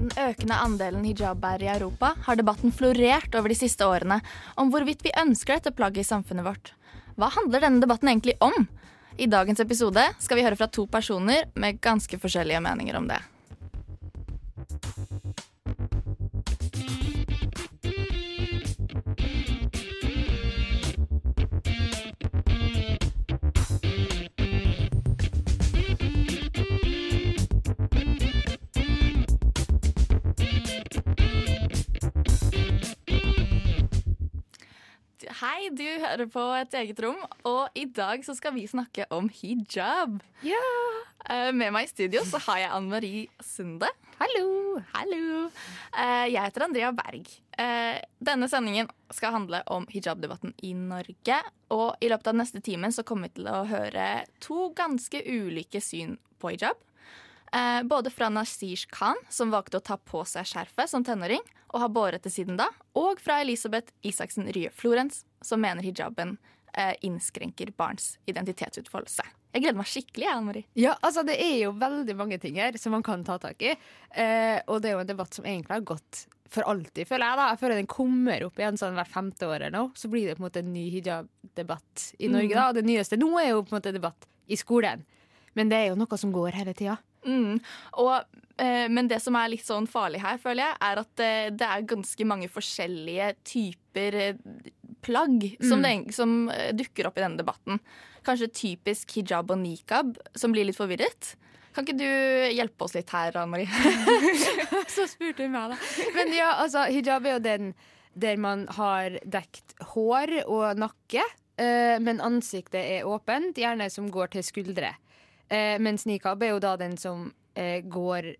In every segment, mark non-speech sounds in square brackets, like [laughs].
Den økende andelen hijabbærere i Europa har debatten florert over de siste årene om hvorvidt vi ønsker dette plagget i samfunnet vårt. Hva handler denne debatten egentlig om? I dagens episode skal vi høre fra to personer med ganske forskjellige meninger om det. Hører på Et eget rom, og i dag så skal vi snakke om hijab. Eh, Med meg i studio så har jeg Anne Marie Sunde. Hallo! Hallo! Eh, Jeg heter Andrea Berg. Eh, Denne sendingen skal handle om hijabdebatten i Norge. Og i løpet av neste timen så kommer vi til å høre to ganske ulike syn på hijab. Eh, både fra Nasish Khan, som valgte å ta på seg skjerfet som tenåring, og har båret det siden da, og fra Elisabeth Isaksen Rye Florens, som mener hijaben eh, innskrenker barns identitetsutfoldelse. Jeg gleder meg skikkelig, Anne Marie. Ja, altså Det er jo veldig mange ting her som man kan ta tak i. Eh, og det er jo en debatt som egentlig har gått for alltid, føler jeg. da. Jeg føler den kommer opp igjen sånn hvert femte år eller noe. Så blir det på en måte en ny hijab-debatt i Norge. da. Det nyeste nå er jo på en måte debatt i skolen. Men det er jo noe som går hele tida. Mm. Og, eh, men det som er litt sånn farlig her, føler jeg, er at eh, det er ganske mange forskjellige typer eh, plagg som, det, som eh, dukker opp i denne debatten. Kanskje typisk hijab og nikab, som blir litt forvirret. Kan ikke du hjelpe oss litt her, Anne Marie? [laughs] Så spurte hun meg, da. Men ja, altså, hijab er jo den der man har dekt hår og nakke, eh, men ansiktet er åpent, gjerne som går til skuldre. Eh, mens nikab er jo da den som eh, går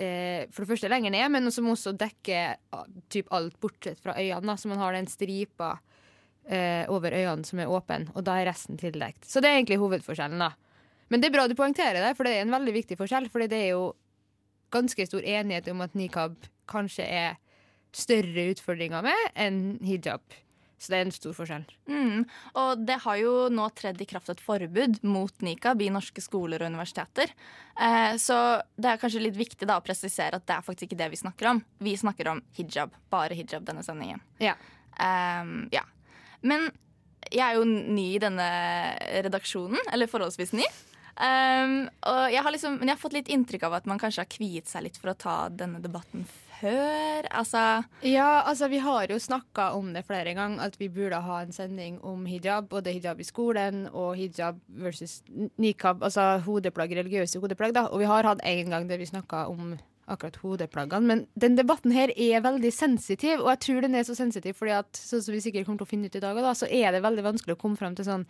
eh, for det første lenger ned, men som også dekker ah, typ alt bortsett fra øynene. Så man har den stripa eh, over øynene som er åpen, og da er resten tildekt. Så det er egentlig hovedforskjellen, da. Men det er bra du poengterer det, for det er en veldig viktig forskjell. For det er jo ganske stor enighet om at nikab kanskje er større utfordringer med enn hijab. Så det er en stor forskjell. Mm. Og det har jo nå tredd i kraft et forbud mot nikab i norske skoler og universiteter. Eh, så det er kanskje litt viktig da å presisere at det er faktisk ikke det vi snakker om. Vi snakker om hijab. Bare hijab denne sendingen. Ja. Um, ja. Men jeg er jo ny i denne redaksjonen, eller forholdsvis ny. Um, og jeg har liksom, men jeg har fått litt inntrykk av at man kanskje har kviet seg litt for å ta denne debatten før. Altså Ja, altså vi har jo snakka om det flere ganger, at vi burde ha en sending om hijab. Både hijab i skolen og hijab versus nikab, altså hodeplagg, religiøse hodeplagg. da. Og vi har hatt en gang der vi snakka om akkurat hodeplaggene. Men den debatten her er veldig sensitiv, og jeg tror den er så sensitiv fordi at, sånn som vi sikkert kommer til å finne ut i dag, da, så er det veldig vanskelig å komme fram til sånn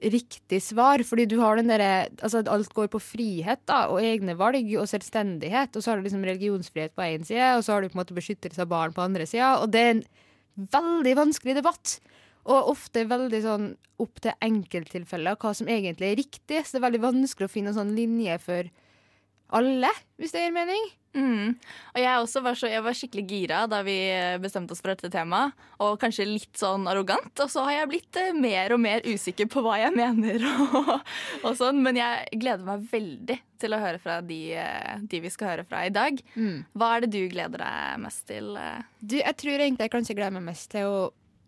riktig svar. Fordi du har den derre Altså, alt går på frihet, da, og egne valg og selvstendighet. Og så har du liksom religionsfrihet på én side, og så har du på en måte beskyttelse av barn på andre sida. Og det er en veldig vanskelig debatt. Og ofte veldig sånn opp til enkelttilfeller hva som egentlig er riktig. Så det er veldig vanskelig å finne en sånn linje for alle, hvis det gir mening. Mm. Og jeg også var, så, jeg var skikkelig gira da vi bestemte oss for dette temaet. Og kanskje litt sånn arrogant. Og så har jeg blitt eh, mer og mer usikker på hva jeg [laughs] mener. Og, og sånn. Men jeg gleder meg veldig til å høre fra de, eh, de vi skal høre fra i dag. Hva er det du gleder deg mest til? eh? Du, jeg tror egentlig jeg kanskje gleder meg mest til å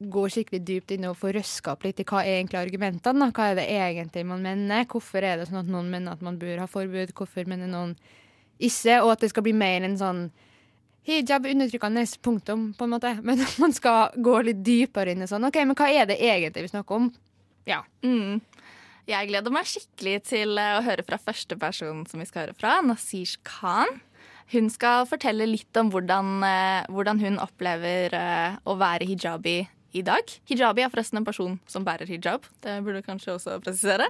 gå skikkelig dypt inn og få røska opp litt i hva er egentlig argumentene. da? Hva er det egentlig man mener? Hvorfor er det sånn at noen mener at man bør ha forbud? Hvorfor mener noen ikke? Og at det skal bli mer en sånn hijab undertrykkende punktum, på en måte. [laughs] Men at man skal gå litt dypere inn i sånn OK, men hva er det egentlig vi snakker om? Ja. Mm. Jeg gleder meg skikkelig til eh, å høre fra første person som vi skal høre fra, Nasish Khan. Hun skal fortelle litt om hvordan, eh, hvordan hun opplever eh, å være hijabi i dag. Hijabi er forresten en person som bærer hijab. Det burde du kanskje også presisere.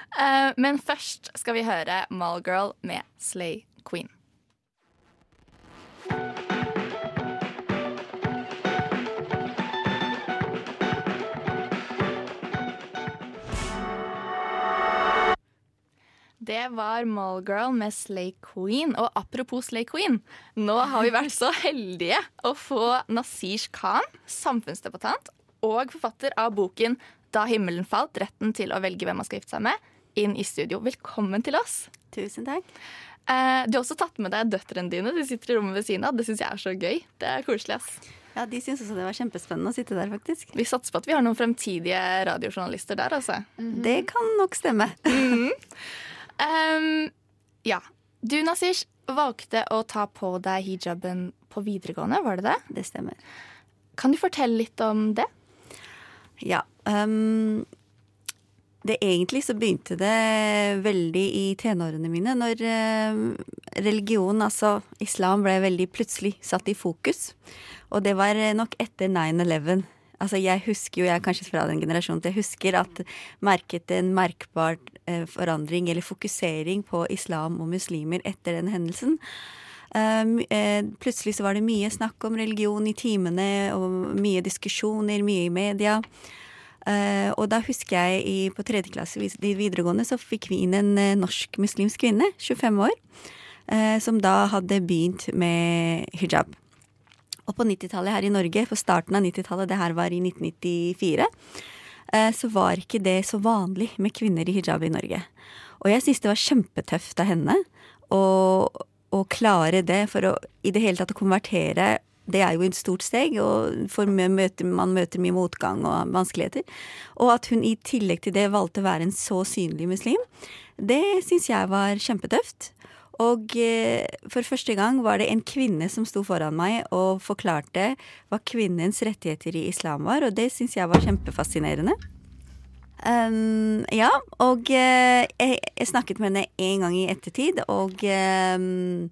[laughs] Men først skal vi høre Malgirl med Slay Queen. Det var Mallgirl med Slay Queen. Og apropos Slay Queen, nå har vi vært så heldige å få Nasish Khan, samfunnsdebattant og forfatter av boken 'Da himmelen falt retten til å velge hvem man skal gifte seg med', inn i studio. Velkommen til oss. Tusen takk. Eh, du har også tatt med deg døtrene dine. De sitter i rommet ved siden av. Det syns jeg er så gøy. Det er koselig, ass. Ja, De syns også det var kjempespennende å sitte der, faktisk. Vi satser på at vi har noen fremtidige radiojournalister der, altså. Det kan nok stemme. [laughs] Um, ja. Du, Nasish, valgte å ta på deg hijaben på videregående, var det det? Det stemmer. Kan du fortelle litt om det? Ja. Um, det egentlig så begynte det veldig i tenårene mine, når uh, religion, altså islam, ble veldig plutselig satt i fokus. Og det var nok etter 9-11. Altså jeg husker jo, jeg er kanskje fra den generasjonen, jeg husker at merket en merkbar eh, forandring eller fokusering på islam og muslimer etter den hendelsen. Eh, plutselig så var det mye snakk om religion i timene, og mye diskusjoner, mye i media. Uh, og da husker jeg i, på tredje klasse i videregående så fikk vi inn en uh, norsk muslimsk kvinne, 25 år, uh, som da hadde begynt med hijab. Og på 90-tallet her i Norge, på starten av 90-tallet, det her var i 1994, så var ikke det så vanlig med kvinner i hijab i Norge. Og jeg syns det var kjempetøft av henne å, å klare det, for å i det hele tatt å konvertere det er jo et stort steg, og møter, man møter mye motgang og vanskeligheter. Og at hun i tillegg til det valgte å være en så synlig muslim, det syns jeg var kjempetøft. Og eh, for første gang var det en kvinne som sto foran meg og forklarte hva kvinnens rettigheter i islam var, og det syns jeg var kjempefascinerende. Um, ja, og uh, jeg, jeg, snakket med henne en gang i ettertid, og um,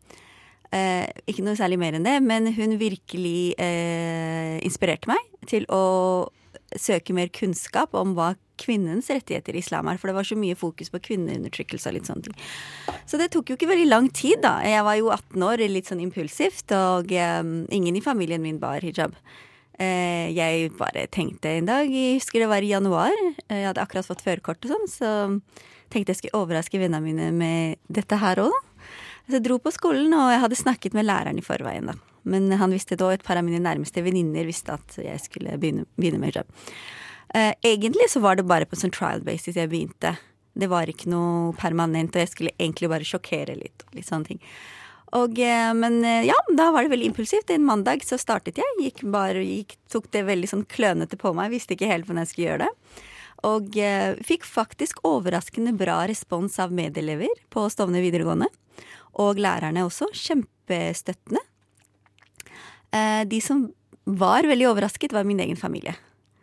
ikke noe særlig mer enn det, men hun virkelig eh, inspirerte meg til å søke mer kunnskap om hva kvinnens rettigheter i islam er. For det var så mye fokus på kvinneundertrykkelse og litt sånne ting. Så det tok jo ikke veldig lang tid, da. Jeg var jo 18 år, litt sånn impulsivt, og um, ingen i familien min bar hijab. Uh, jeg bare tenkte en dag, jeg husker det var i januar, jeg hadde akkurat fått førerkort og sånn, så tenkte jeg skulle overraske vennene mine med dette her òg. Så jeg dro på skolen, og jeg hadde snakket med læreren i forveien, da. Men han visste da, et par av mine nærmeste venninner visste at jeg skulle begynne, begynne med hijab. Uh, egentlig så var det bare på sånn trial basis jeg begynte. Det var ikke noe permanent, og jeg skulle egentlig bare sjokkere litt. litt sånne ting. Og, uh, men uh, ja, da var det veldig impulsivt. En mandag så startet jeg. Gikk bare, gikk, tok det veldig sånn klønete på meg. Visste ikke helt hvordan jeg skulle gjøre det. Og fikk faktisk overraskende bra respons av medelever på Stovner videregående. Og lærerne også. Kjempestøttende. de som var veldig overrasket, var min egen familie.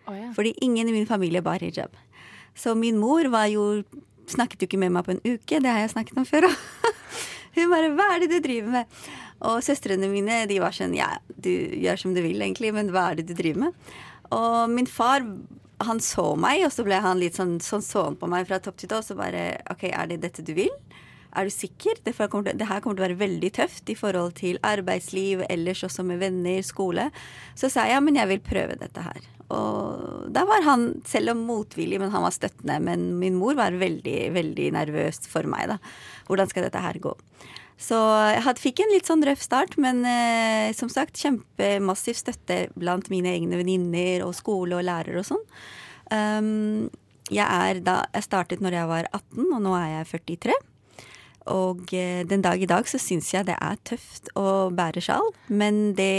Oh, ja. Fordi ingen i min familie bar hijab. Så min mor var jo snakket jo ikke med meg på en uke, det har jeg snakket om før. [laughs] Hun bare 'hva er det du driver med?' Og søstrene mine de var sånn 'ja, du gjør som du vil, egentlig, men hva er det du driver med?' Og min far han så meg, og så ble han litt sånn, sånn så han på meg fra topp til tå. Så bare 'OK, er det dette du vil?' Er du sikker? Det, her kommer til å være veldig tøft i forhold til arbeidsliv, ellers også med venner, skole. Så sa jeg ja, men jeg vil prøve dette her. Og da var han, selv om motvillig, men han var støttende. Men min mor var veldig, veldig nervøs for meg, da. Hvordan skal dette her gå? Så jeg fikk en litt sånn røff start, men eh, som sagt kjempemassiv støtte blant mine egne venninner og skole og lærere og sånn. Um, jeg, er da, jeg startet når jeg var 18, og nå er jeg 43. Og eh, den dag i dag så syns jeg det er tøft å bære sjal, men det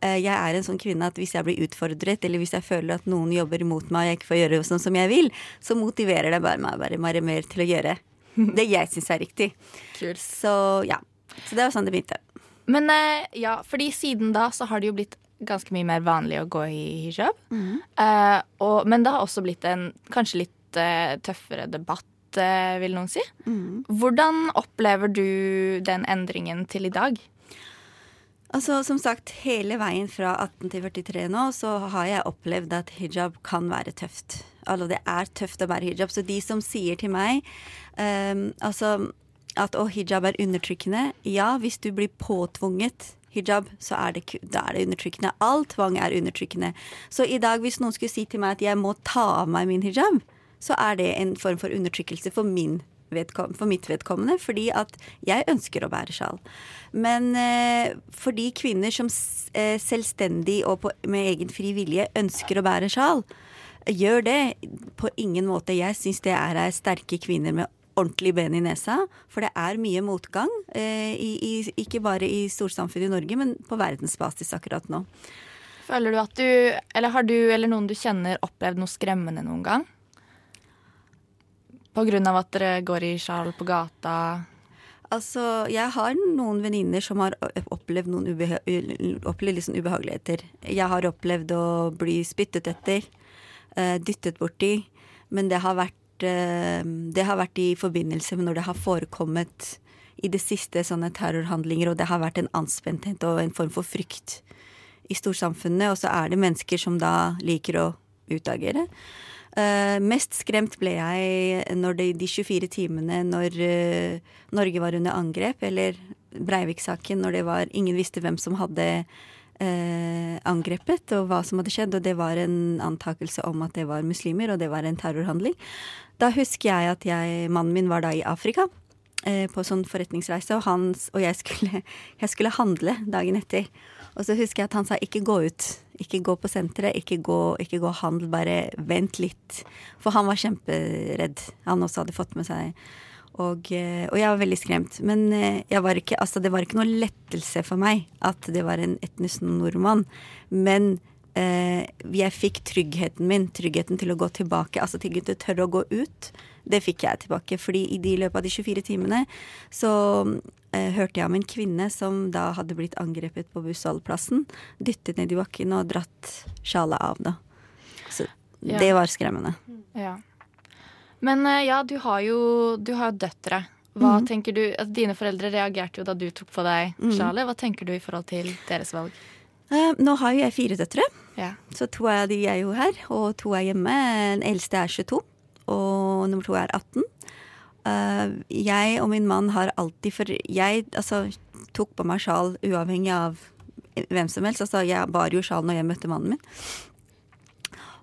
eh, jeg er en sånn kvinne at hvis jeg blir utfordret, eller hvis jeg føler at noen jobber mot meg og jeg ikke får gjøre sånn som jeg vil, så motiverer det bare meg bare, mer til å gjøre det jeg syns er riktig. [laughs] Kul. Så ja. Så det var sånn det begynte. Men eh, ja, fordi siden da så har det jo blitt ganske mye mer vanlig å gå i hijab. Mm. Uh, og, men det har også blitt en kanskje litt uh, tøffere debatt, vil noen si. Mm. Hvordan opplever du den endringen til i dag? Altså, som sagt, hele veien fra 18 til 43 nå, så har jeg opplevd at hijab kan være tøft. Altså, det er tøft å bære hijab. Så de som sier til meg um, altså, at å, hijab er undertrykkende Ja, hvis du blir påtvunget hijab, så er det, da er det undertrykkende. All tvang er undertrykkende. Så i dag, hvis noen skulle si til meg at jeg må ta av meg min hijab, så er det en form for undertrykkelse for min for mitt vedkommende, fordi at jeg ønsker å bære sjal. Men eh, for de kvinner som eh, selvstendig og på, med egen fri vilje ønsker å bære sjal, gjør det på ingen måte. Jeg syns det er sterke kvinner med ordentlig ben i nesa. For det er mye motgang, eh, i, i, ikke bare i storsamfunnet i Norge, men på verdensbasis akkurat nå. Føler du at du, eller har du eller noen du kjenner opplevd noe skremmende noen gang? På grunn av at dere går i sjal på gata? Altså, jeg har noen venninner som har opplevd noen ubeha opplevd liksom ubehageligheter. Jeg har opplevd å bli spyttet etter, uh, dyttet borti. Men det har, vært, uh, det har vært i forbindelse med når det har forekommet i det siste sånne terrorhandlinger, og det har vært en anspenthet og en form for frykt i storsamfunnet. Og så er det mennesker som da liker å utagere. Uh, mest skremt ble jeg når det, de 24 timene når uh, Norge var under angrep, eller Breivik-saken, når det var ingen visste hvem som hadde uh, angrepet, og hva som hadde skjedd, og det var en antakelse om at det var muslimer, og det var en terrorhandling. Da husker jeg at jeg, mannen min var da i Afrika på sånn forretningsreise, og, hans, og jeg, skulle, [laughs] jeg skulle handle dagen etter. Og så husker jeg at han sa ikke gå ut. Ikke gå på senteret, ikke gå, ikke gå handel, bare vent litt. For han var kjemperedd. Han også hadde fått med seg og, eh, og, jeg var veldig skremt. Men var ikke, altså det var ikke noe lettelse for meg at det var en etnisk nordmann. Men eh, jeg fikk tryggheten min, tryggheten til å gå tilbake, altså til å tørre å gå ut. Det fikk jeg tilbake. fordi i de løpet av de 24 timene så eh, hørte jeg om en kvinne som da hadde blitt angrepet på bussholdeplassen. Dyttet ned i bakken og dratt sjalet av, da. Så ja. det var skremmende. Ja. Men eh, ja, du har jo, du har døtre. Hva mm. tenker du, altså, Dine foreldre reagerte jo da du tok på deg mhm. sjalet. Hva tenker du i forhold til deres valg? Eh, nå har jo jeg fire døtre, ja. så to av de er jo her, og to er hjemme. Den eldste er 22 og nummer to er 18. Eh, jeg og min mann har alltid For jeg altså, tok på meg sjal uavhengig av hvem som helst. Altså, jeg bar jo sjal når jeg møtte mannen min.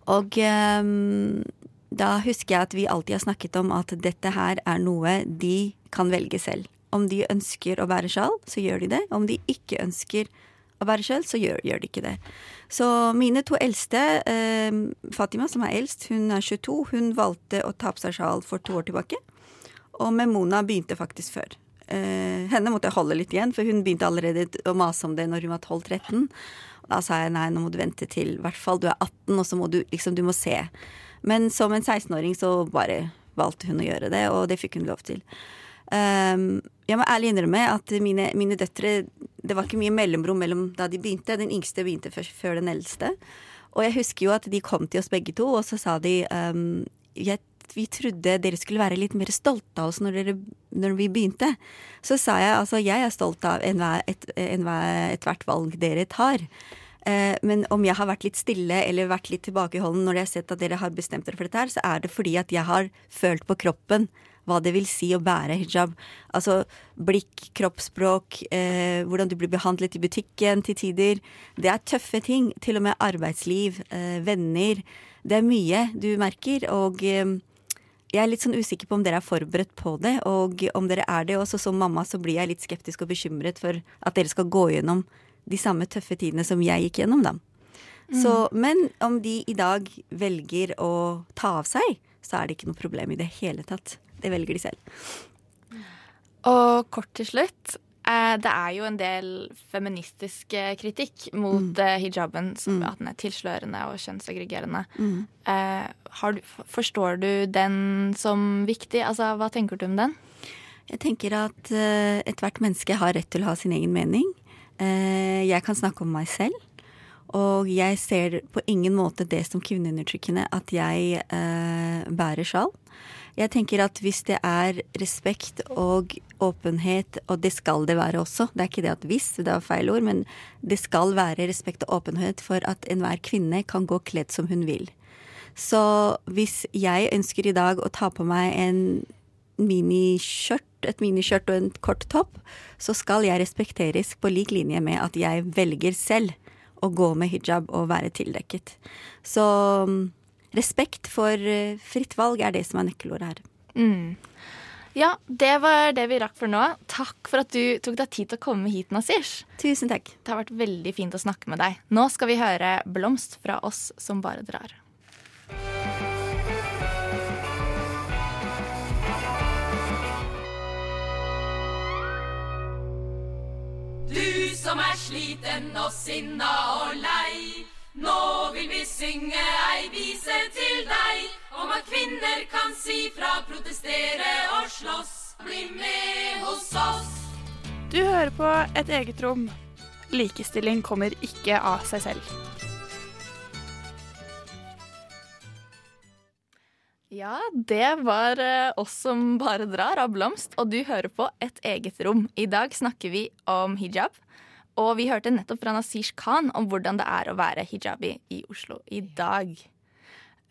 Og um, da husker jeg at vi alltid har snakket om at dette her er noe de kan velge selv. Om de ønsker å bære sjal, så gjør de det. Om de ikke ønsker å bære sjal, så gjør, gjør de ikke det. Så mine to eldste, eh, Fatima som er eldst, hun er 22, hun valgte å ta på seg sjal for to år tilbake. Og Memona begynte faktisk før. Eh, henne måtte jeg holde litt igjen, for hun begynte allerede å mase om det når hun var 12-13. Da sa jeg nei, nå må du vente til i hvert fall du er 18, og så må du liksom, du må se. Men som en 16-åring så bare valgte hun å gjøre det, og det fikk hun lov til. Um, jeg må ærlig innrømme at mine, mine, døtre Det var ikke mye mellomrom mellom da de begynte. Den yngste begynte før, før, den eldste. Og jeg husker jo at de kom til oss begge to, og så sa de um, jeg, vi trodde dere skulle være litt mer stolte av oss når, dere, når vi begynte. Så sa jeg altså jeg er stolt av ethvert et, et valg dere tar. Eh, men om jeg har vært litt stille eller vært litt tilbakeholden når jeg har sett at dere har bestemt dere for dette her, så er det fordi at jeg har følt på kroppen hva det vil si å bære hijab. Altså blikk, kroppsspråk, eh, hvordan du blir behandlet i butikken til tider. Det er tøffe ting. Til og med arbeidsliv, eh, venner. Det er mye du merker, og eh, jeg er litt sånn usikker på om dere er forberedt på det. Og om dere er det også som mamma, så blir jeg litt skeptisk og bekymret for at dere skal gå gjennom de samme tøffe tidene som jeg gikk gjennom, da. Mm. Så, men om de i dag velger å ta av seg, så er det ikke noe problem i det hele tatt. Det velger de selv. Og kort til slutt. Eh, det er jo en del feministisk kritikk mot mm. Eh, hijaben, som, mm. at den er tilslørende og kjønnsaggregerende. Mm. Eh, du, forstår du den som viktig? Altså, hva tenker du om den? Jeg tenker at uh, ethvert menneske har rett til å ha sin egen mening. Uh, jeg kan snakke om meg selv. Og jeg ser på ingen måte det som kvinneundertrykkende at jeg uh, bærer sjal. Jeg tenker at hvis det er respekt og åpenhet, og det skal det være også, det er ikke det at hvis, det er feil ord, men det skal være respekt og åpenhet for at enhver kvinne kan gå kledd som hun vil. Så hvis jeg ønsker i dag å ta på meg en miniskjørt, et miniskjørt og en kort topp, så skal jeg respekteres på lik linje med at jeg velger selv å gå med hijab og være tildekket. Så respekt for eh, fritt valg er det som er nøkkelordet her. Mm. Ja, det var det vi rakk for nå. Takk for at du tok deg tid til å komme hit, Nasish. Tusen takk. Det har vært veldig fint å snakke med deg. Nå skal vi høre 'Blomst' fra oss som bare drar. Du som er sliten og sinna og lei. Nå vil vi synge ei vise til deg om at kvinner kan si fra, protestere og slåss. Bli med hos oss. Du hører på Et eget rom. Likestilling kommer ikke av seg selv. Ja, det var eh, oss som bare drar av Blomst, og du hører på Et eget rom. I dag snakker vi om hijab. Og vi hørte nettopp fra Nasish Khan om hvordan det er å være hijabi i Oslo i dag.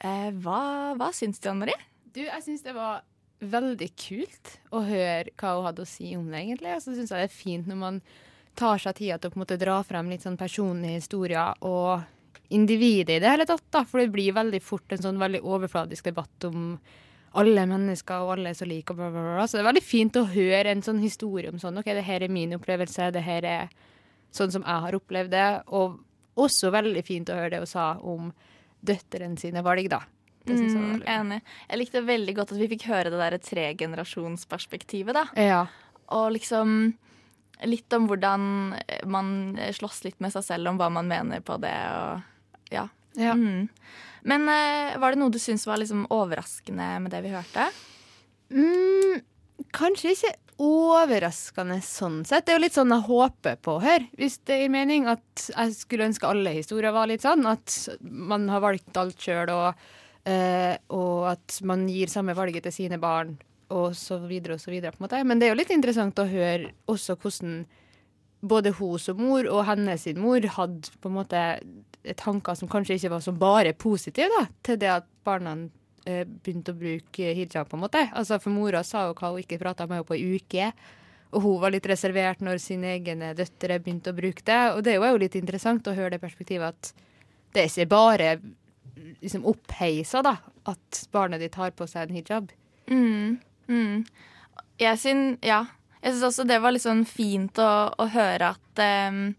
Eh, hva, hva syns du, Anne Marie? Du, jeg syns det var veldig kult å høre hva hun hadde å si om det, egentlig. Og så syns jeg det er fint når man tar seg tida til å på en måte dra frem litt sånn personlige historier og individet i det hele tatt, da. For det blir veldig fort en sånn veldig overfladisk debatt om alle mennesker og alle er så like og bla, bla, bla. Så det er veldig fint å høre en sånn historie om sånn OK, det her er min opplevelse, det her er sånn som jeg har opplevd det. Og også veldig fint å høre det hun sa om døtrene sine valg, da. Jeg Mm, enig. Jeg likte veldig godt at vi fikk høre det derre tregenerasjonsperspektivet, da. Ja. Og liksom litt om hvordan man slåss litt med seg selv om hva man mener på det, og ja. Ja. Mm. Men eh, var det noe du syntes var liksom overraskende med det vi hørte? Mm, kanskje ikke overraskende sånn sett. Det er jo litt sånn jeg håper på her, hvis det gir mening. At jeg skulle ønske alle historier var litt sånn. At man har valgt alt sjøl, og, eh, og at man gir samme valget til sine barn, og så videre og så videre. på en måte. Men det er jo litt interessant å høre også hvordan både hun som mor og hennes mor hadde på en måte tanker som kanskje ikke var så bare positive da, til det at barna eh, begynte å bruke hijab, på en måte. Altså, For mora sa jo hva hun ikke prata med henne på ei uke. Og hun var litt reservert når sine egne døtre begynte å bruke det. Og det er jo litt interessant å høre det perspektivet at det er ikke bare liksom oppheisa da, at barnet ditt har på seg en hijab. Mm. Mm. Jeg syns Ja. Jeg syns også det var litt sånn fint å, å høre at um,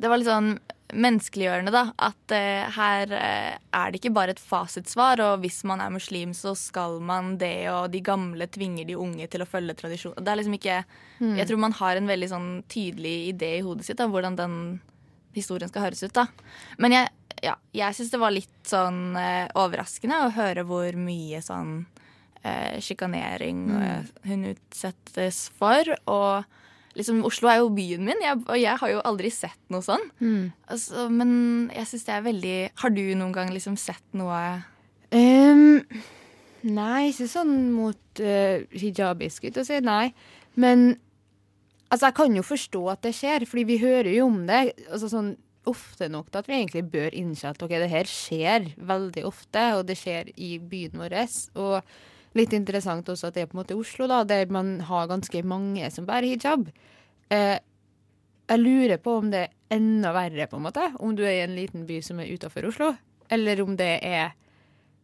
Det var litt sånn menneskeliggjørende, da. At uh, her uh, er det ikke bare et fasitsvar, og hvis man er muslim, så skal man det, og de gamle tvinger de unge til å følge tradisjon. Det er liksom ikke Jeg tror man har en veldig sånn tydelig idé i hodet sitt av hvordan den historien skal høres ut, da. Men jeg, ja, jeg syns det var litt sånn uh, overraskende å høre hvor mye sånn sjikanering eh, hun utsettes for. Og liksom, Oslo er jo byen min, jeg, og jeg har jo aldri sett noe sånn. Altså, men jeg syns det er veldig Har du noen gang liksom sett noe um, nei, ikke sånn mot uh, hijabisk ut å si, nei. Men altså, jeg kan jo forstå at det skjer, fordi vi hører jo om det altså, sånn, ofte nok til at vi egentlig bør innse at ok, det her skjer veldig ofte, og det skjer i byen vår. Og litt interessant også at det er på en måte Oslo, da, der man har ganske mange som bærer hijab. Eh, jeg lurer på om det er enda verre, på en måte, om du er i en liten by som er utafor Oslo, eller om det er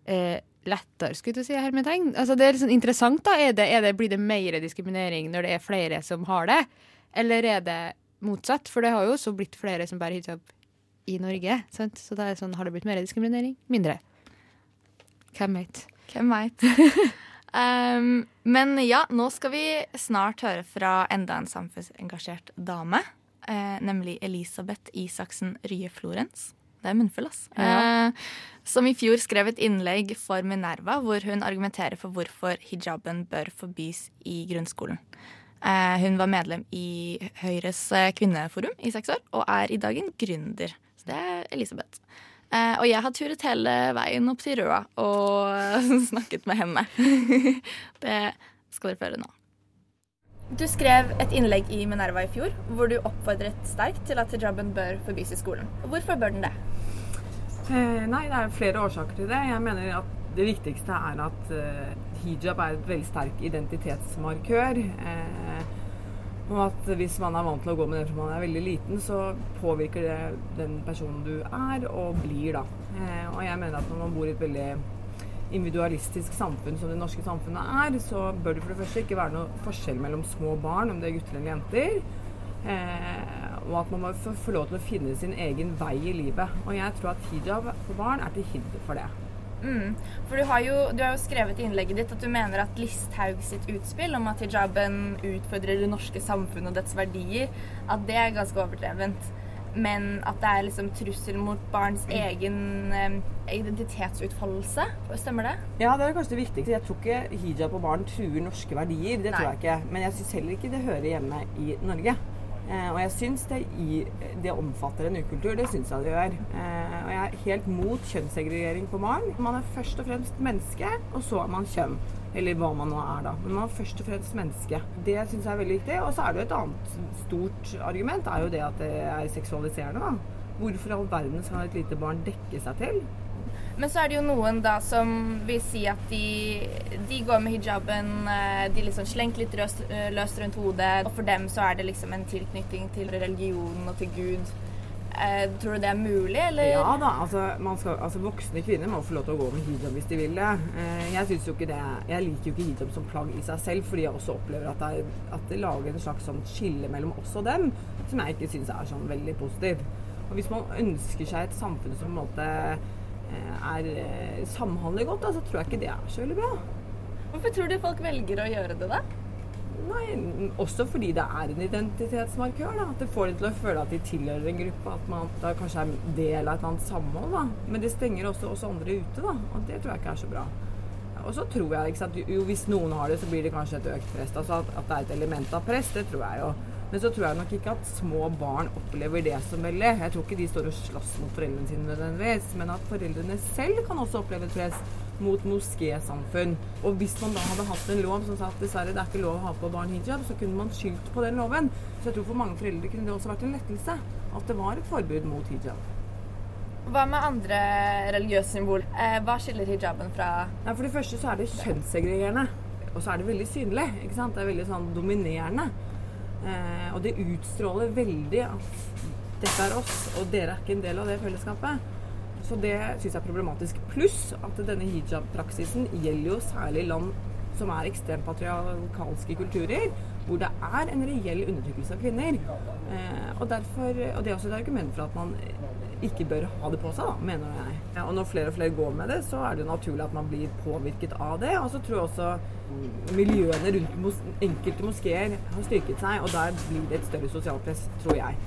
eh, lettere, skulle du si, hermetegn. Altså, det er litt sånn interessant, da. Er det, er det, blir det mer diskriminering når det er flere som har det, eller er det motsatt? For det har jo også blitt flere som bærer hijab i Norge, sant? Så det sånn, har det blitt mer diskriminering? Mindre? Hvem vet? Hvem veit? um, [laughs] men ja, nå skal vi snart høre fra enda en samfunnsengasjert dame. Eh, nemlig Elisabeth Isaksen Rye Florens. Det er munnfull, ass. Eh, som i fjor skrev et innlegg for Minerva hvor hun argumenterer for hvorfor hijaben bør forbys i grunnskolen. Eh, hun var medlem i Høyres kvinneforum i seks år, og er i dag en gründer. Så det er Elisabeth. Eh, og jeg har turet hele veien opp til Røa og [laughs] snakket med henne. [laughs] det skal dere føre nå. Du skrev et innlegg i Minerva i fjor hvor du oppfordret sterkt til at hijaben bør forbys i skolen. Hvorfor bør den det? Eh, nei, det er flere årsaker til det. Jeg mener at det viktigste er at eh, hijab er et veldig sterk identitetsmarkør. Eh, og at hvis man er vant til å gå med den fra man er veldig liten, så påvirker det den personen du er og blir, da. Eh, og jeg mener at når man bor i et veldig individualistisk samfunn som det norske samfunnet er, så bør det for det første ikke være noe forskjell mellom små barn, om det er gutter eller jenter. Eh, og at man må få, få lov til å finne sin egen vei i livet. Og jeg tror at hijab for barn er til hinder for det. Mm. For du har, jo, du har jo skrevet i innlegget ditt at du mener at Listhaug sitt utspill om at hijaben utfordrer det norske samfunnet og dets verdier, at det er ganske overdrevent. Men at det er liksom trussel mot barns egen eh, identitetsutfoldelse. Stemmer det? Ja, det er kanskje det viktigste. Jeg tror ikke hijab på barn truer norske verdier. Det Nei. tror jeg ikke. Men jeg syns heller ikke det hører hjemme i Norge. Eh, og jeg syns det, det omfatter en ukultur. Det syns jeg det gjør. Eh, og jeg er helt mot kjønnssegregering på Maren. Man er først og fremst menneske, og så er man kjønn. Eller hva man nå er, da. Men man er først og fremst menneske. Det syns jeg er veldig viktig. Og så er det jo et annet stort argument, er jo det at det er seksualiserende, da. Hvorfor all verden skal et lite barn dekke seg til? Men så er det jo noen da som vil si at de, de går med hijaben, eh, de liksom slengt litt løst, eh, løst rundt hodet. Og for dem så er det liksom en tilknytning til religionen og til Gud. Eh, tror du det er mulig, eller? Ja da, altså, skal, altså voksne kvinner må få lov til å gå med hijab hvis de vil det. Eh, jeg syns jo ikke det Jeg liker jo ikke hijab som plagg i seg selv, fordi jeg også opplever at det, at det lager en slags sånn skille mellom oss og dem, som jeg ikke syns er sånn veldig positiv. Og hvis man ønsker seg et samfunn som på en måte er eh, samhandler godt, da, så tror jeg ikke det er så veldig bra. Hvorfor tror du folk velger å gjøre det, da? Nei, også fordi det er en identitetsmarkør. Da. At det får dem til å føle at de tilhører en gruppe. At man da kanskje er del av et annet samhold. Da. Men det stenger også oss andre ute, da. og det tror jeg ikke er så bra. Og så tror jeg ikke sant, jo, Hvis noen har det, så blir det kanskje et økt press. Altså at, at det er et element av press, det tror jeg jo. Men så tror jeg nok ikke at små barn opplever det som veldig. Jeg tror ikke de står og slåss mot foreldrene sine nødvendigvis. Men at foreldrene selv kan også oppleve et press mot moskésamfunn. Og hvis man da hadde hatt en lov som sa at dessverre det er ikke lov å ha på barn hijab, så kunne man skyldt på den loven. Så jeg tror for mange foreldre kunne det også vært en lettelse at det var et forbud mot hijab. Hva med andre religiøse symbol? Eh, hva skiller hijaben fra Nei, For det første så er det kjønnssegregerende. Og så er det veldig synlig. ikke sant? Det er veldig sånn dominerende. Eh, og det utstråler veldig at dette er oss, og dere er ikke en del av det fellesskapet. Så det syns jeg er problematisk. Pluss at denne hijab-praksisen gjelder jo særlig land som er ekstremt patriarkalske kulturer, hvor det er en reell undertrykkelse av kvinner. Eh, og, derfor, og det er også et argument for at man ikke bør ha det på seg, da, mener jeg. Ja, og når flere og flere går med det, så er det jo naturlig at man blir påvirket av det. Og så tror jeg også miljøene rundt mos enkelte moskeer har styrket seg, og der blir det et større sosialt press, tror jeg.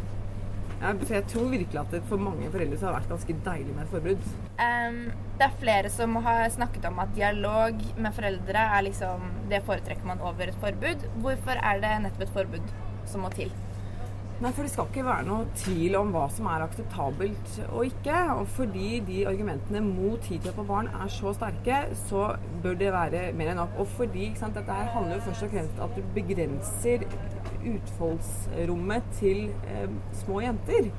Ja, så jeg tror virkelig at det for mange foreldre har vært ganske deilig med et forbud. Um, Det er flere som har snakket om at dialog med foreldre er liksom Det foretrekker man over et forbud. Hvorfor er det nettopp et forbud som må til? Nei, for det skal ikke være noe tvil om hva som er akseptabelt og ikke. Og fordi de argumentene mot hijab på barn er så sterke, så bør det være mer enn nok. Og fordi sant, dette her handler jo først og fremst om at du begrenser utfoldsrommet til eh, små jenter.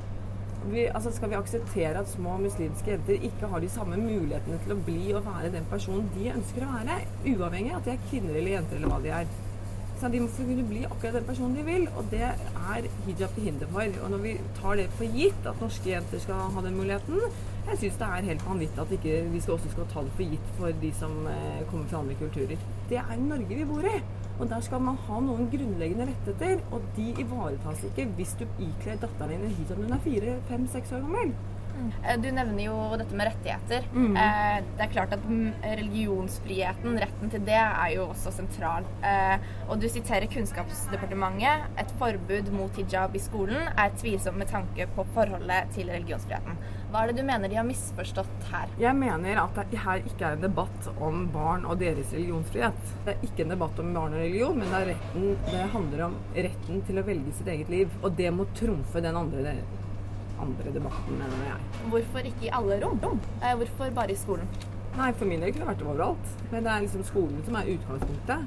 Vi, altså skal vi akseptere at små muslimske jenter ikke har de samme mulighetene til å bli og være den personen de ønsker å være, uavhengig av at de er kvinner eller jenter eller hva de er? Så de må få kunne bli akkurat den personen de vil, og det er hijab til hinder for. Og når vi tar det for gitt at norske jenter skal ha den muligheten, jeg syns det er helt vanvittig at ikke vi ikke også skal ta det for gitt for de som eh, kommer fra andre kulturer. Det er Norge vi bor i. Og der skal man ha noen grunnleggende rettigheter, og de ivaretas ikke hvis du ikler datteren din en hijab når hun er fire, fem, seks år gammel. Eh, Du nevner jo dette med rettigheter. Mm. Eh, Det er klart at religionsfriheten, retten til det, er jo også sentral. Eh, Og du siterer Kunnskapsdepartementet. Et forbud mot hijab i skolen er tvilsomt med tanke på forholdet til religionsfriheten. Hva er det du mener de har misforstått her? Jeg mener at det her ikke er en debatt om barn og deres religionsfrihet. Det er ikke en debatt om barn og religion, men det, er retten, det handler om retten til å velge sitt eget liv. Og det må trumfe den andre, andre debatten, mener jeg. Hvorfor ikke i alle rom? Eh, Hvorfor bare i skolen? Nei, for min del kunne det vært overalt. Men det er liksom skolen som er utgangspunktet.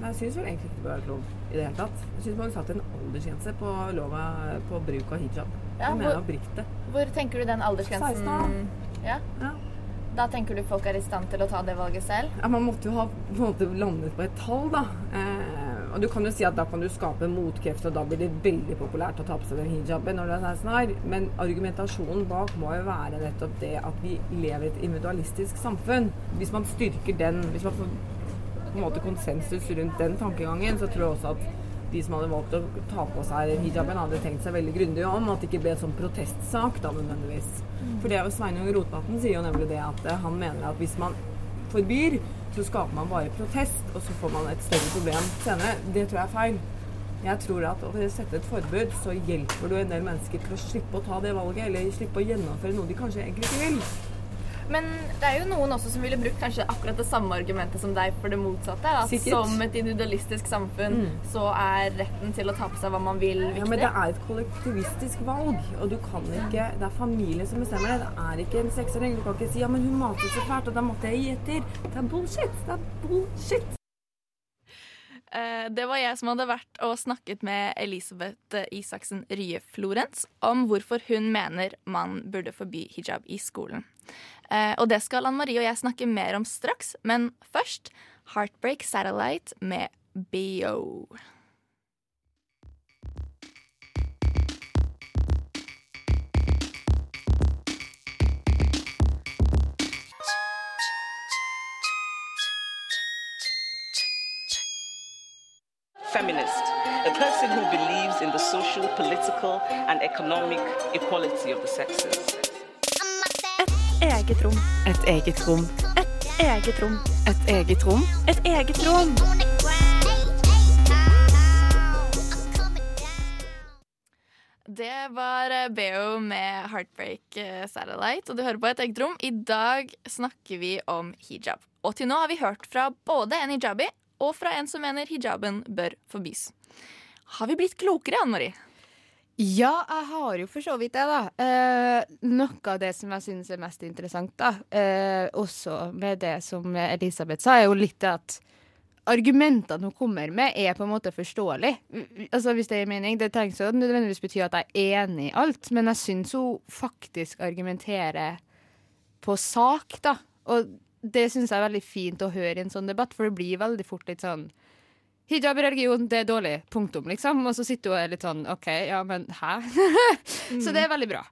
Men jeg syns vel egentlig ikke det bør være lov i det hele tatt. Jeg syns man har satt en aldersgrense på lova på bruk av hijab. Ja, jeg mener oppriktig. Hvor tenker du den aldersgrensen 16 Ja? Ja. Da tenker du folk er i stand til å ta det valget selv? Ja, man måtte jo ha på en måte landet på et tall, da. Eh, og du kan jo si at da kan du skape motkrefter, og da blir det veldig populært å ta på seg den hijaben når du er 16 år. Men argumentasjonen bak må jo være nettopp det at vi lever i et individualistisk samfunn. Hvis man styrker den, hvis man får på en måte konsensus rundt den tankegangen, så tror jeg også at de som hadde valgt å ta på seg hijaben, hadde tenkt seg veldig grundig om. At det ikke ble en sånn protestsak, da nødvendigvis. For det er jo Sveinung Rotevatn sier jo nemlig det at han mener at hvis man forbyr, så skaper man bare protest, og så får man et større problem senere. Det tror jeg er feil. Jeg tror at å sette et forbud, så hjelper du en del mennesker til å slippe å ta det valget, eller slippe å gjennomføre noe de kanskje egentlig ikke vil. Men det er jo noen også som ville brukt kanskje akkurat det samme argumentet som deg for det motsatte. At Sikkert. som et individualistisk samfunn Mm. så er retten til å ta på seg hva man vil, viktig. Ja, men det er et kollektivistisk valg, og du kan ikke Det er familien som bestemmer det. Det er ikke en seksåring. Du kan ikke si ja, men hun matet så fælt, og da måtte jeg gi etter. Det er bullshit. Det er bullshit. Eh, Det var jeg som hadde vært og snakket med Elisabeth eh, Isaksen Rye Florens om hvorfor hun mener man burde forby hijab i skolen. Eh, Og det skal Anne Marie og jeg snakke mer om straks, men først Heartbreak Satellite med BO. feminist, a person who believes in the social, political, and economic equality of the sexes. Eget rom. Et eget rom. Eget rom. Et eget rom. Et eget rom. Det var Beo med Heartbreak eh, Satellite, og du hører på et eget rom. I dag snakker vi om hijab. Og til nå har vi hørt fra både en hijabi og fra en som mener hijaben bør forbys. Har vi blitt klokere, Anne Marie? Ja, jeg har jo for så vidt det, da. Eh, noe av det som jeg syns er mest interessant, da, eh, også med det som Elisabeth sa, er jo litt at argumentene hun kommer med, er på en måte forståelig. Altså, hvis det gir mening. Det trengs jo nødvendigvis bety at jeg er enig i alt, men jeg syns hun faktisk argumenterer på sak, da. Og det syns jeg er veldig fint å høre i en sånn debatt, for det blir veldig fort litt sånn Hijab i religion, det er dårlig. Punktum, liksom. Og så sitter hun og er litt sånn OK, ja, men hæ? [laughs] så det er veldig bra.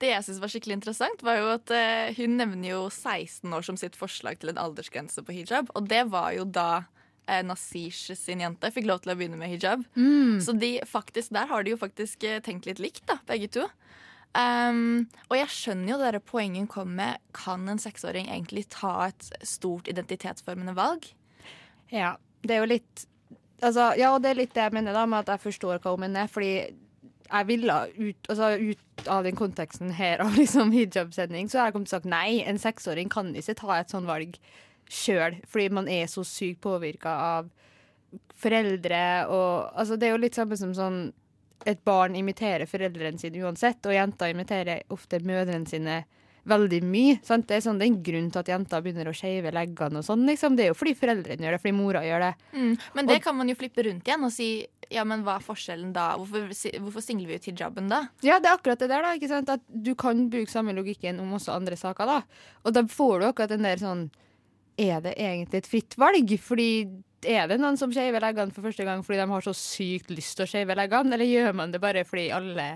Det jeg synes var skikkelig interessant, var jo at eh, hun nevner jo 16 år som sitt forslag til en aldersgrense på hijab. Og det var jo da eh, Nasish sin jente fikk lov til å begynne med hijab. Så de faktisk, der har de jo faktisk eh, tenkt litt likt, da, begge to. Um, og jeg skjønner jo det poenget hun kom med. Kan en seksåring egentlig ta et stort identitetsformende valg? Ja, det er jo litt altså, Ja, og det er litt det jeg mener da med at jeg forstår hva hun mener. Fordi jeg ville ut, altså, ut av den konteksten her av [laughs] liksom hijab-sending, så har jeg kommet til å sagt nei. En seksåring kan ikke ta et sånt valg sjøl, fordi man er så sykt påvirka av foreldre og Altså, det er jo litt samme som sånn et barn imiterer foreldrene sine uansett, og jenter imiterer ofte mødrene sine veldig mye. Sant? Det er sånn, det er en grunn til at jenter begynner å skeive leggene og sånn. Liksom. Det er jo fordi foreldrene gjør det, fordi mora gjør det. Men det kan man jo flippe rundt igjen og si ja, men hva er forskjellen da? Hvorfor, hvorfor singler vi ut hijaben da? Ja, det er akkurat det der, da. Ikke sant? At du kan bruke samme logikken om også andre saker, da. Og da får du akkurat den der sånn Er det egentlig et fritt valg? Fordi er det noen som skeiver leggene for første gang fordi de har så sykt lyst til å skeive leggene, eller gjør man det bare fordi alle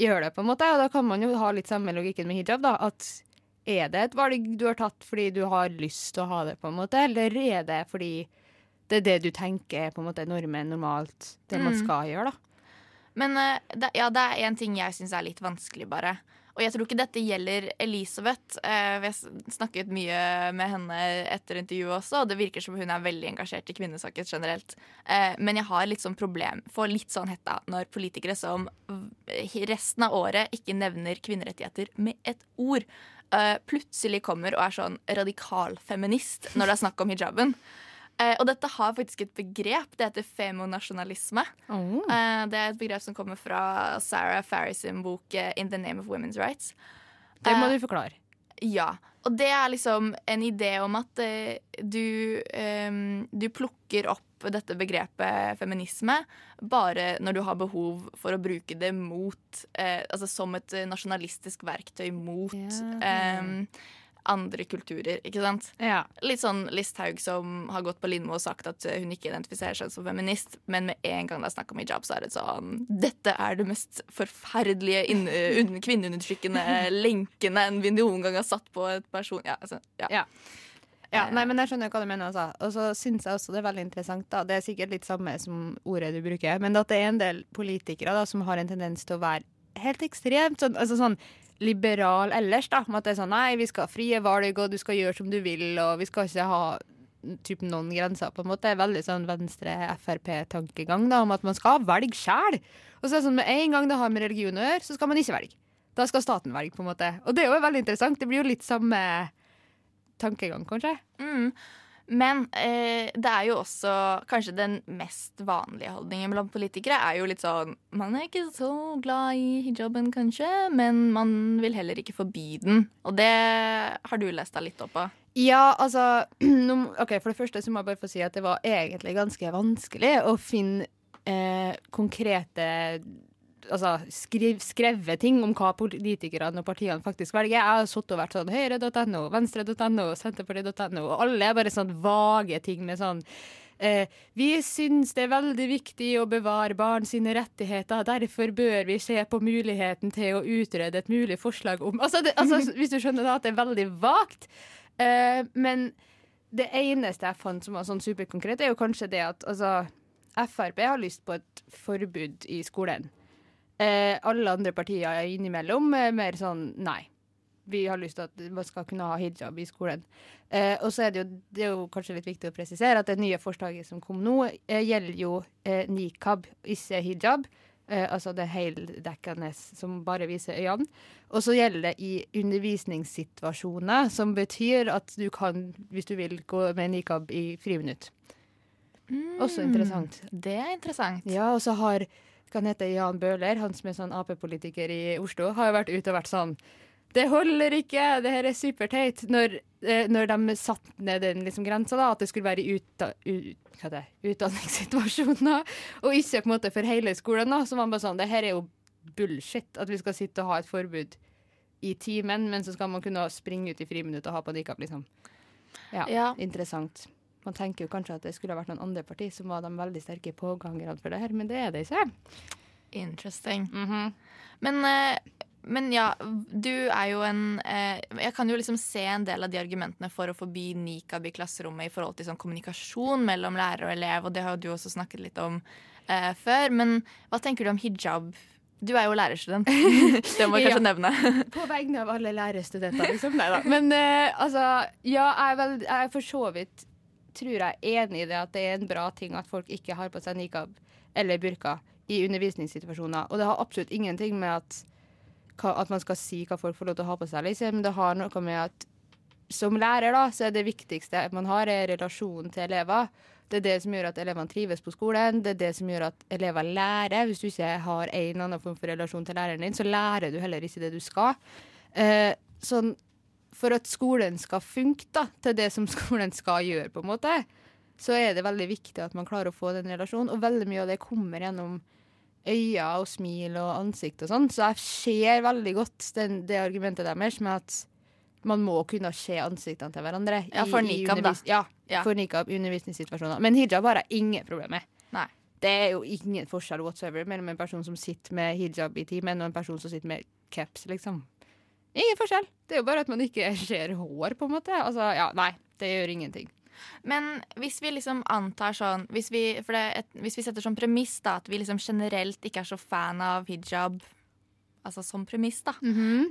gjør det, på en måte? Og da kan man jo ha litt samme logikken med hijab, da. At er det et valg du har tatt fordi du har lyst til å ha det, på en måte, eller er det fordi det er det du tenker er på en måte normen, normalt, det man Mm. skal gjøre, da? Men uh, det, ja, det er en ting jeg syns er litt vanskelig, bare. Og jeg tror ikke dette gjelder Elisabeth. Eh, vi har snakket mye med henne etter intervjuet også, og det virker som hun er veldig engasjert i kvinnesaker generelt. Eh, men jeg har litt sånn problem, får litt sånn hetta når politikere som resten av året ikke nevner kvinnerettigheter med et ord, eh, plutselig kommer og er sånn radikal feminist når det er snakk om hijaben. Eh, og dette har faktisk et begrep. Det heter femonasjonalisme. Eh, det er et begrep som kommer fra Sarah Farris bok eh, 'In the Name of Women's Rights'. Det må Eh, du forklare. Ja. Og det er liksom en idé om at eh, du, eh, du plukker opp dette begrepet feminisme bare når du har behov for å bruke det mot eh, Altså som et nasjonalistisk verktøy mot Ja. Eh, andre kulturer, ikke sant? Ja. Litt sånn Listhaug som har gått på Lindmo og sagt at eh, hun ikke identifiserer seg som feminist, men med en gang det er snakk om hijab, så er det sånn Dette er det mest forferdelige inn- kvinneundertrykkende [laughs] lenkene enn vi noen gang har satt på et person. Ja, altså, ja. Ja. Ja, nei, men jeg skjønner hva du mener. Altså. Og så syns jeg også det er veldig interessant, da. det er sikkert litt samme som ordet du bruker, men at det er en del politikere da, som har en tendens til å være helt ekstremt sånn, altså sånn liberal ellers, da. Om at det er sånn nei, vi skal ha frie valg, og du skal gjøre som du vil, og vi skal ikke ha typ noen grenser, på en måte. Veldig sånn venstre-Frp-tankegang da, om at man skal velge sjæl. Og så er det sånn med en gang det har med religion å gjøre, så skal man ikke velge. Da skal staten velge, på en måte. Og det er jo veldig interessant. Det blir jo litt samme tankegang, kanskje. Mm. Men eh, det er jo også kanskje den mest vanlige holdningen blant politikere er jo litt sånn Man er ikke så glad i hijaben, kanskje, men man vil heller ikke forby den. Og det har du lest deg litt opp på. Ja, altså [clears throat] Ok, For det første så må jeg bare få si at det var egentlig ganske vanskelig å finne eh, konkrete Altså skriv, skrevet ting om hva politikerne og partiene faktisk velger. Jeg har sittet og vært sånn høyre.no, venstre.no, senterparti.no, og alle er bare sånn vage ting med sånn Eh, vi syns det er veldig viktig å bevare barn sine rettigheter. Derfor bør vi se på muligheten til å utrede et mulig forslag om Altså, det, altså [laughs] Hvis du skjønner da, at det er veldig vagt. Eh, men det eneste jeg fant som var sånn superkonkret, er jo kanskje det at altså, Frp har lyst på et forbud i skolen. Eh, alle andre partier er innimellom er mer sånn nei. Vi har lyst til at man skal kunne ha hijab i skolen. Eh, og så er det, jo, det er jo kanskje litt viktig å presisere at det nye forslaget som kom nå, eh, gjelder jo eh, nikab, ikke hijab. Eh, altså det heldekkende som bare viser øynene. Og så gjelder det i undervisningssituasjoner, som betyr at du kan, hvis du vil, gå med nikab i friminutt. Også interessant. Det er interessant. Ja, og så har hva han heter Jan Bøhler, han som er sånn Ap-politiker i Oslo, har jo vært ute og vært sånn Det holder ikke, det her er superteit. Når, eh, når de satte ned den liksom grensa, da, at det skulle være i uta, ut, utdanningssituasjoner, [laughs] og ikke på en måte for hele skolen, da, så var han bare sånn Det her er jo bullshit, at vi skal sitte og ha et forbud i timen, men så skal man kunne springe ut i friminutt og ha på nikab, liksom. Ja, Ja. interessant. Man tenker jo kanskje at det skulle ha vært noen andre parti som var de veldig sterke pågangerne for det her, men det er det ikke. Interesting. Mhm. Men, eh, men ja, du er jo en eh, Jeg kan jo liksom se en del av de argumentene for å forby nikab i klasserommet i forhold til sånn kommunikasjon mellom lærer og elev, og det har jo du også snakket litt om eh, før. Men hva tenker du om hijab? Du er jo lærerstudent. [laughs] det må jeg kanskje Ja. nevne. [laughs] På vegne av alle lærerstudenter, liksom. Nei da. Men eh, altså, ja, jeg er, vel, jeg er for så vidt tror jeg er enig i det at det er en bra ting at folk ikke har på seg nikab eller burka i undervisningssituasjoner. Og det har absolutt ingenting med at, at man skal si hva folk får lov til å ha på seg, liksom. Det har noe med at som lærer, da, så er det viktigste man har, er relasjonen til elever. Det er det som gjør at elevene trives på skolen. Det er det som gjør at elever lærer. Hvis du ikke har en eller annen form for relasjon til læreren din, så lærer du heller ikke det du skal. Eh, sånn, for at skolen skal funke da, til det som [laughs] skolen skal gjøre, på en måte, så er det veldig viktig at man klarer å få den relasjonen. Og veldig mye av det kommer gjennom øyne og smil og ansikt og sånn. Så jeg ser veldig godt den, det argumentet deres med at man må kunne se ansiktene til hverandre. Ja, for nikab, da. Ja, Ja. for nikab undervisningssituasjoner. Men hijab har jeg ingen problemer med. Nei. Det er jo ingen forskjell whatsoever mellom en person som sitter med hijab i timen, og en person som sitter med caps, liksom. Ingen forskjell. Det er jo bare at man ikke ser hår, på en måte. Altså, ja, nei, det gjør ingenting. Men hvis vi liksom antar sånn Hvis vi, et, hvis vi setter som premiss da, at vi liksom generelt ikke er så fan av hijab Altså som premiss, da.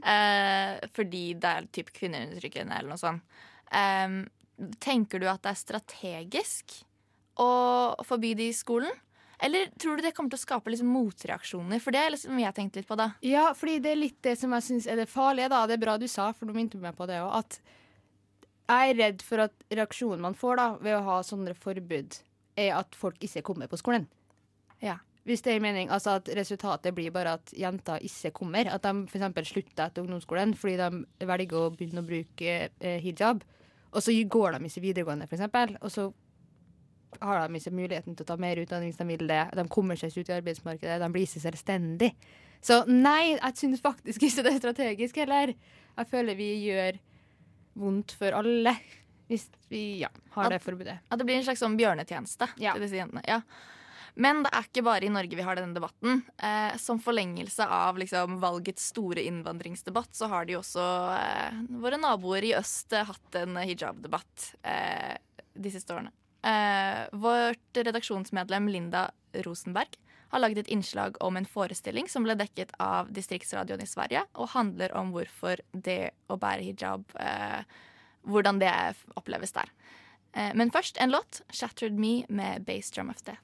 eh, fordi det er typ kvinneundertrykkende eller noe sånt. Eh, tenker du at det er strategisk å forby det i skolen? Eller tror du det kommer til å skape liksom motreaksjoner? For det er liksom jeg har tenkt litt på, da. Ja, fordi det er litt det som jeg syns er det farlige, da. Det er bra du sa, for du minte meg på det òg. At jeg er redd for at reaksjonen man får da ved å ha sånne forbud, er at folk ikke kommer på skolen. Ja. Hvis det er mening, altså at resultatet blir bare at jenter ikke kommer. At de f.eks. slutter etter ungdomsskolen fordi de velger å begynne å bruke eh, hijab. Og så går de ikke videregående, f.eks. Og så har de ikke muligheten til å ta mer utdanning hvis de vil det. De kommer seg ikke ut i arbeidsmarkedet, de blir ikke selvstendig. Så nei, jeg syns faktisk ikke det er strategisk heller. Jeg føler vi gjør vondt for alle hvis vi ja, har At- det forbudet. At det blir en slags sånn bjørnetjeneste Ja. til disse jentene. Ja. Men det er ikke bare i Norge vi har denne debatten. Eh, som forlengelse av liksom, valgets store innvandringsdebatt, så har de også eh, våre naboer i øst eh, hatt en hijab-debatt eh, de siste årene. Eh, vårt redaksjonsmedlem Linda Rosenberg har laget et innslag om en forestilling som ble dekket av distriktsradioen i Sverige, og handler om hvorfor det å bære hijab eh, Hvordan det oppleves der. Eh, men først en låt, 'Shattered Me' med Bass Drum of Death.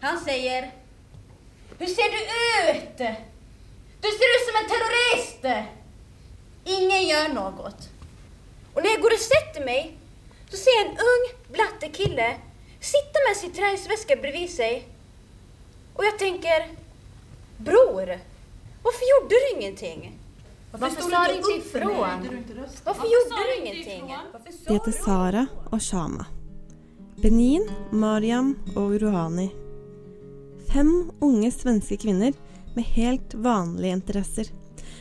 Han säger Hur ser du ut? Du ser ut som en terrorist! Ingen gjør noe. Og når jeg går og sätter meg, så ser jeg en ung blatte kille sitte med sin treningsveske bredvid seg. Og jeg tenker Bror, hvorfor gjorde du ingenting? Hvorfor sa du ikke ifrån? Hvorfor gjorde du ingenting? De heter Sara og Shama. Benin, Mariam og Rohani. Fem unge svenske kvinner med helt vanlige interesser.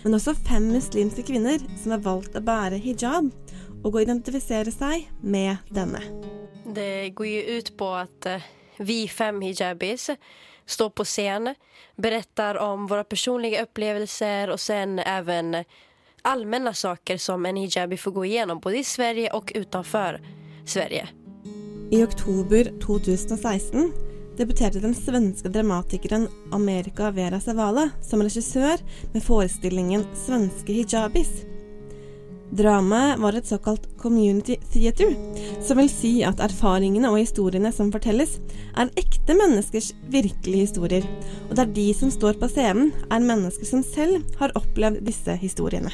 Men også fem muslimske kvinner som har valgt å bære hijab og å identifisere seg med denne. Det går jo ut på att eh, vi fem hijabis står på scenen, beretter om våre personlige opplevelser og sen even allmänna saker som en hijabi får gå igjennom, både i Sverige og utenfor Sverige. I oktober 2016 debuterte den svenske dramatikeren Amerika Vera Zavala som regissør med forestillingen 'Svenske hijabis'. Dramaet var et såkalt community theater, som vil si at erfaringene og historiene som fortelles, er ekte menneskers virkelige historier, og der de som står på scenen, er mennesker som selv har opplevd disse historiene.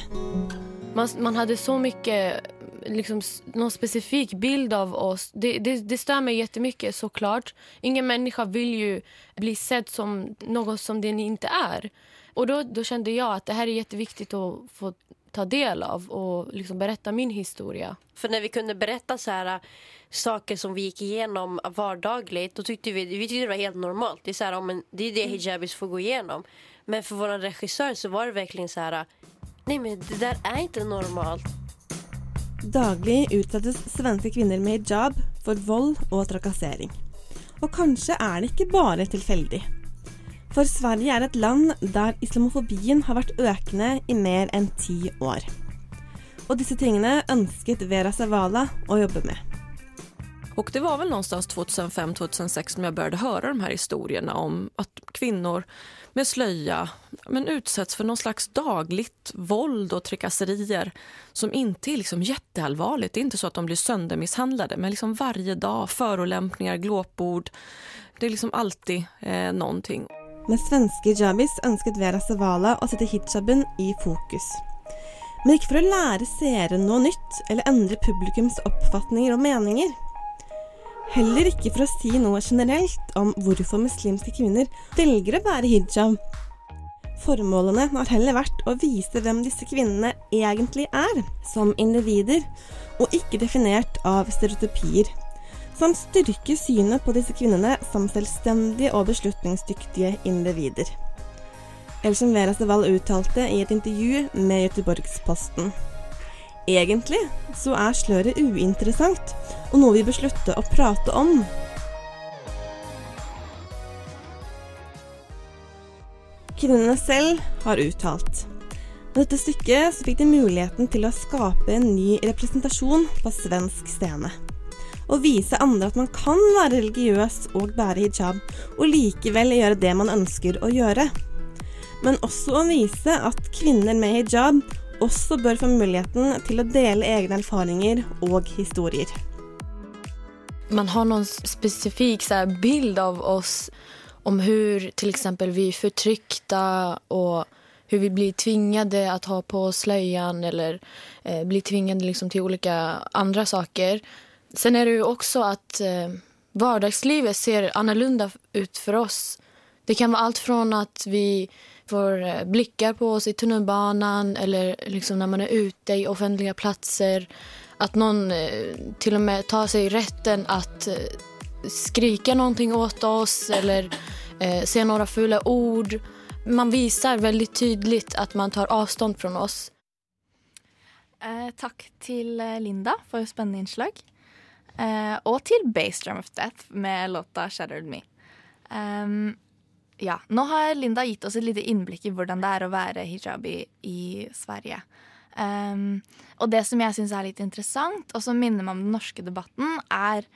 Man, man hadde så mycket, liksom, någon specifik bild av oss. Det, det, det stör mig jättemycket såklart. Ingen människa vill ju bli sedd som något som den inte är. Och då, då kände jag att det här är jätteviktigt att få ta del av och liksom berätta min historia. För när vi kunde berätta så här, saker som vi gick igenom vardagligt, då tyckte vi, vi tyckte det var helt normalt. Det är, så här, ja, men det, är det hijabis får gå igenom. Men för vår regissör så var det verkligen så här, nej men det där är inte normalt. Daglig utsettes svenske kvinner med hijab for vold og trakassering. Og kanskje er det ikke bare tilfeldig. For Sverige er et land der islamofobien har vært økende i mer enn ti år. Og disse tingene ønsket Vera Zavala å jobbe med. Och det var väl någonstans 2005-2006 som jag började höra de här historierna om att kvinnor med slöja men utsätts för någon slags dagligt våld och trakasserier som inte är liksom jätteallvarligt. Det är inte så att de blir söndermisshandlade men liksom varje dag förolämpningar, glåpord. Det är liksom alltid eh, någonting. Med svenske hijabis ønsket Vera Zavala å sette hijaben i fokus. Men ikke for å lære seere noe nytt eller endre publikums oppfatninger og meninger. Heller ikke for å si noe generelt om hvorfor muslimske kvinner velger å bære hijab. Formålene har heller vært å vise hvem disse kvinnene egentlig er, som individer, og ikke definert av stereotypier. Samt styrke synet på disse kvinnene som selvstendige og beslutningsdyktige individer. Eller som Vera Seval uttalte i et intervju med Göteborgsposten. Egentlig så er sløret uinteressant, og noe vi bør slutte å prate om. Kvinnene selv har uttalt. Med dette stykket så fikk de muligheten til å skape en ny representasjon på svensk scene. Og vise andre at man kan være religiøs og bære hijab, og likevel gjøre det man ønsker å gjøre. Men også å vise at kvinner med hijab også bør få muligheten til å dele egne erfaringer og historier. Man har noen spesifikke bilde av oss om hvordan vi er förtryckta og hvordan vi blir tvunget til å ha på sløyen, eller eh, blir tvunget liksom til ulike andre saker. Sen er det jo også at eh, hverdagslivet ser annorlunda ut for oss. Det kan være alt fra at vi får eh, blickar på oss i tunnelbanan eller liksom när man är ute i offentliga platser. Att någon til till och med tar sig rätten att eh, skrika någonting åt oss eller eh, säga några fula ord. Man visar väldigt tydligt att man tar avstånd från oss. Eh, takk til eh, Linda for spennende innslag. Eh, og til Bassdrum of Death med låta 'Shattered Me'. Um, ja, Nå har Linda gitt oss et lite innblikk i hvordan det er å være hijabi i Sverige. Um, og det som jeg syns er litt interessant, og som minner meg om den norske debatten, er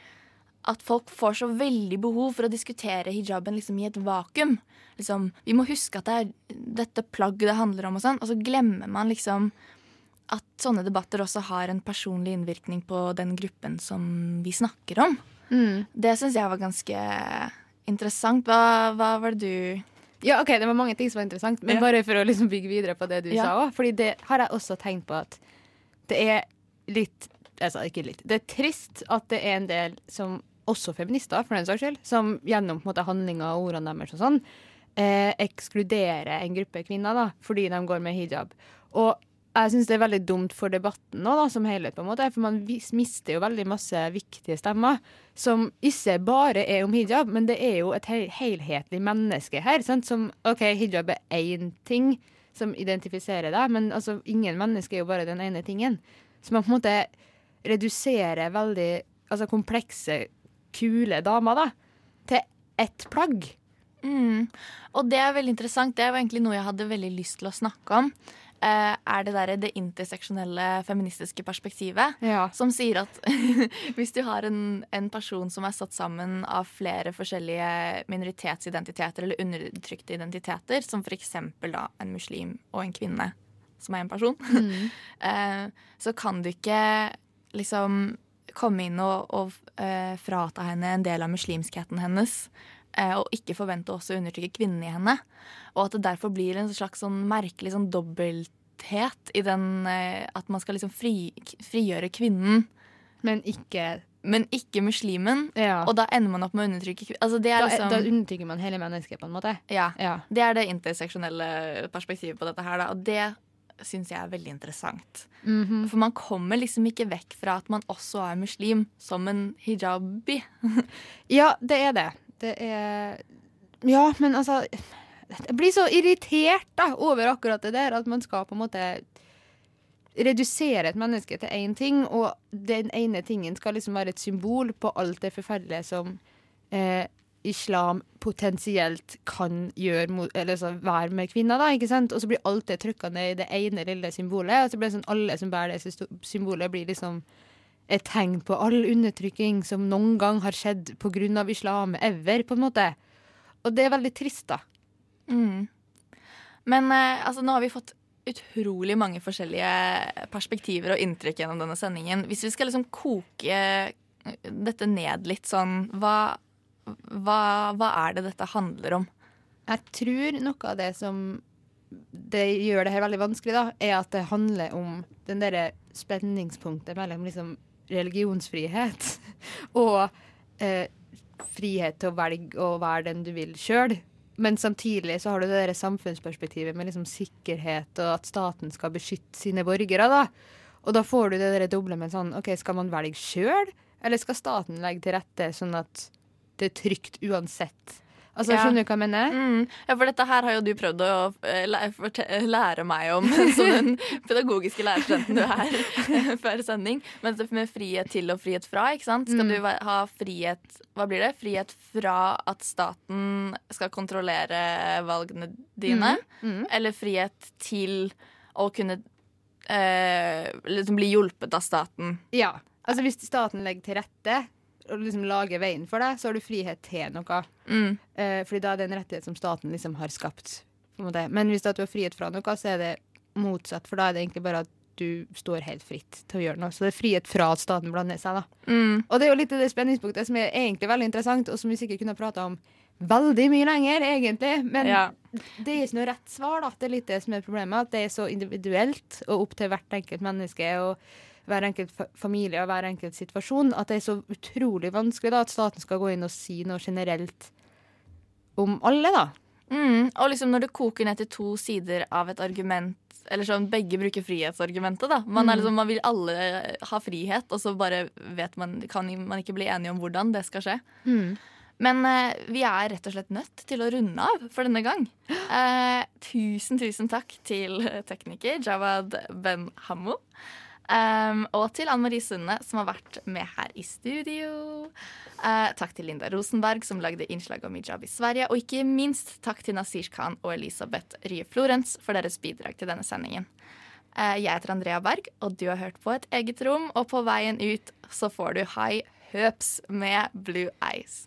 at folk får så veldig behov for å diskutere hijaben liksom i et vakuum. Liksom, vi må huske at det er dette plagget det handler om, og sånn, og så glemmer man liksom at sånne debatter også har en personlig innvirkning på den gruppen som vi snakker om. Det syns jeg var ganske interessant. Hva, hva var det du Ja, ok, Det var mange ting som var interessant, men Ja. bare for å liksom bygge videre på det du Ja. sa òg. Fordi det har jeg også tenkt på at det er litt Altså ikke litt. Det er trist at det er en del som også feminister, for den saks skyld, som gjennom på en måte, handlinger og ordene deres og sånn, eh, ekskluderer en gruppe kvinner da, fordi de går med hijab. Og jeg syns det er veldig dumt for debatten nå, da, som helhet, på en måte, for man mister jo veldig masse viktige stemmer som ikke bare er om hijab, men det er jo et hel helhetlig menneske her. Sant? Som OK, hijab er én ting som identifiserer deg, men altså, ingen menneske er jo bare den ene tingen. Så man på en måte reduserer veldig altså, komplekse, kule damer da, til ett plagg. Mm. Og det er veldig interessant. Det var egentlig noe jeg hadde veldig lyst til å snakke om. Eh, er det der det interseksjonelle feministiske perspektivet. Som sier at [laughs] hvis du har en, en person som er satt sammen av flere forskjellige minoritetsidentiteter eller undertrykte identiteter, som f.eks. da en muslim og en kvinne, som er en person, [laughs] Mm. eh, så kan du ikke liksom komme inn og, og uh, frata henne en del av muslimskheten hennes. Eh, Og ikke forvente også å undertrykke kvinnen i henne. Og at det derfor blir en slags sånn merkelig sånn dobbelthet i den eh, At man skal liksom fri, frigjøre kvinnen. Men ikke Men ikke muslimen. Ja. Og da ender man opp med å undertrykke. Altså det er Da, liksom, da undertrykker man hele mennesket, på en måte. ja, Ja. Det er det interseksjonelle perspektivet på dette her. Da. Og det syns jeg er veldig interessant. Mhm. For man kommer liksom ikke vekk fra at man også er muslim som en hijabi. [laughs] Ja, det er det. Det er Ja, men altså Jeg blir så irritert da over akkurat det der, at man skal på en måte redusere et menneske til én ting, og den ene tingen skal liksom være et symbol på alt det forferdelige som eh, islam potensielt kan gjøre mot, eller så være med kvinner, da, ikke sant? Og så blir alt det trykka ned i det ene lille symbolet, og så blir det sånn alle som bærer det symbolet, blir liksom et tegn på all undertrykking som noen gang har skjedd pga. islam ever, på en måte. Og det er veldig trist, da. Mm. Men eh, altså, nå har vi fått utrolig mange forskjellige perspektiver og inntrykk gjennom denne sendingen. Hvis vi skal liksom koke dette ned litt sånn hva, hva, hva er det dette handler om? Jeg tror noe av det som det gjør det her veldig vanskelig, da, er at det handler om den derre spenningspunktet mellom liksom religionsfrihet [laughs] og eh, frihet til å velge å være den du vil sjøl. Men samtidig så har du det der samfunnsperspektivet med liksom sikkerhet og at staten skal beskytte sine borgere. da. Og da får du det der doble med sånn OK, skal man velge sjøl, eller skal staten legge til rette sånn at det er trygt uansett? Altså, Ja. Skjønner du hva jeg mener? Mm. Ja, for dette her har jo du prøvd å eh, lære meg om [laughs] som den pedagogiske lærerstudenten du er [laughs] før sending. Men med frihet til og frihet fra, ikke sant? Skal Mm. du ha frihet Hva blir det? Frihet fra at staten skal kontrollere valgene dine? Mm. Eller frihet til å kunne eh, liksom bli hjulpet av staten? Ja. Altså Hvis staten legger til rette og liksom lager veien for deg, så har du frihet til noe. Mm. Eh, fordi da er det en rettighet som staten liksom har skapt. Men hvis du har frihet fra noe, så er det motsatt. For da er det egentlig bare at du står helt fritt til å gjøre noe. Så det er frihet fra at staten blander seg. da. Mm. Og det er jo litt det spenningspunktet som er egentlig veldig interessant, og som vi sikkert kunne ha prata om veldig mye lenger, egentlig. Men Ja. det er ikke noe rett svar, da. Det er litt det som er problemet. At det er så individuelt og opp til hvert enkelt menneske og hver enkelt familie og hver enkelt situasjon at det er så utrolig vanskelig da at staten skal gå inn og si noe generelt om alle, da. Mm, og liksom når det koker ned til to sider av et argument Eller sånn begge bruker frihetsargumentet, da. Man, Mm. liksom, man vil alle ha frihet, og så bare vet man, kan man ikke bli enige om hvordan det skal skje. Mm. Men eh, vi er rett og slett nødt til å runde av for denne gang. Eh, tusen, tusen takk til tekniker Jawad Ben Hammo. Um, og til Anne Marie Sunde, som har vært med her i studio. Uh, takk til Linda Rosenberg, som lagde innslag om hijab i Sverige. Og ikke minst takk til Nasir Khan og Elisabeth Rye Florens for deres bidrag til denne sendingen. Uh, jeg heter Andrea Berg, og du har hørt på Et eget rom. Og på veien ut så får du High Høps med Blue Eyes.